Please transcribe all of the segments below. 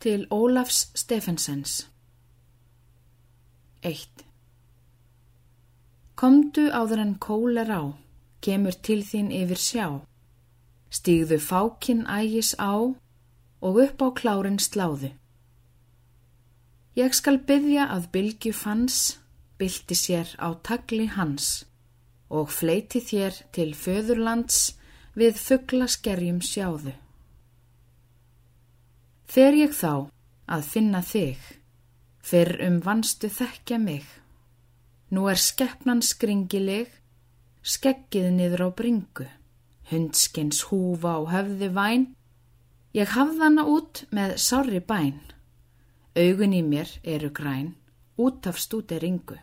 Til Ólafs Stefensens 1. Komdu áður en kól er á, kemur til þín yfir sjá. Stígðu fákinn ægis á og upp á klárin sláðu. Ég skal byggja að bylgu fanns, bylti sér á tagli hans og fleiti þér til föðurlands við fugglaskerjum sjáðu. Fer ég þá að finna þig, fyrr um vanstu þekkja mig. Nú er skeppnan skringileg, skeggið niður á bringu, hundskins húfa á höfði væn, ég hafðana út með sári bæn. Augun í mér eru græn, út af stúti ringu.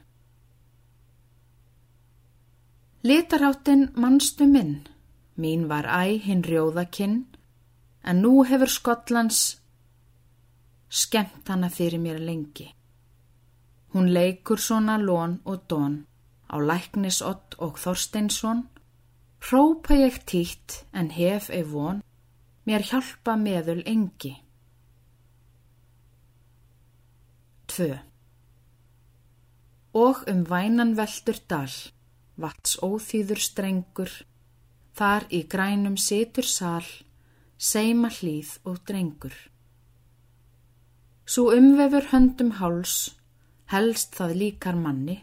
Litarháttin mannstu minn, mín var æ hinn rjóðakinn, en nú hefur Skotlands skemmt hana fyrir mér lengi. Hún leikur svona lón og dón á læknisott og Þorsteinsson, hrópa ég títt en hef ei von, mér hjálpa meðul engi. 2. Og um vænan veldur dal, vats óþýður strengur, þar í grænum situr sal, seima hlýð og drengur. Svo umvefur höndum háls, helst það líkar manni,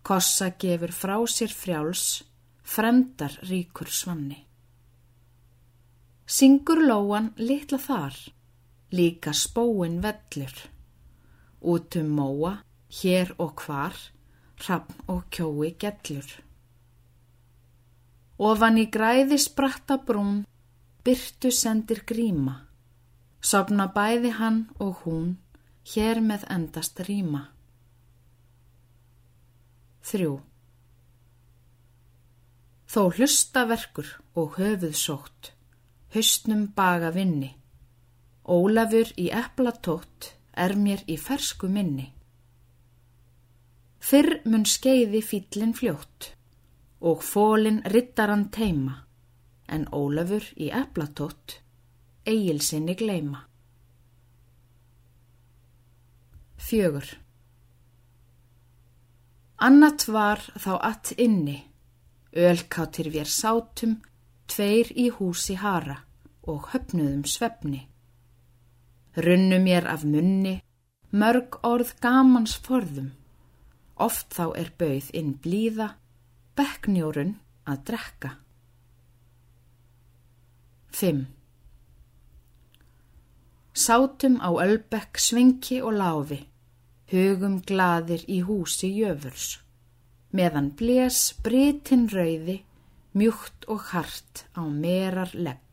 kossa gefur frá sér frjáls, fremdar ríkur svanni. Syngur lóan litla þar, líka spóin vellur, út um móa, hér og hvar, hrappn og kjói gellur. Ofan í græði spratta brún, byrtu sendir gríma, Sopna bæði hann og hún, hér með endast rýma. 3. Þó hlusta verkur og höfuð sótt, höstnum baga vinni. Ólafur í eplatótt er mér í fersku minni. Fyrr mun skeiði fýllin fljótt og fólin rittaran teima, en Ólafur í eplatótt eigilsinni gleima. Fjögur Annat var þá att inni, ölkáttir vér sátum, tveir í húsi hara og höfnuðum svefni. Runnu mér af munni, mörg orð gamans forðum, oft þá er bauð inn blíða, bekknjórun að drekka. 5. Sátum á Ölbekk svinki og láfi, hugum gladir í húsi jöfurs. Meðan blés britinn rauði, mjúkt og hart á merar legg.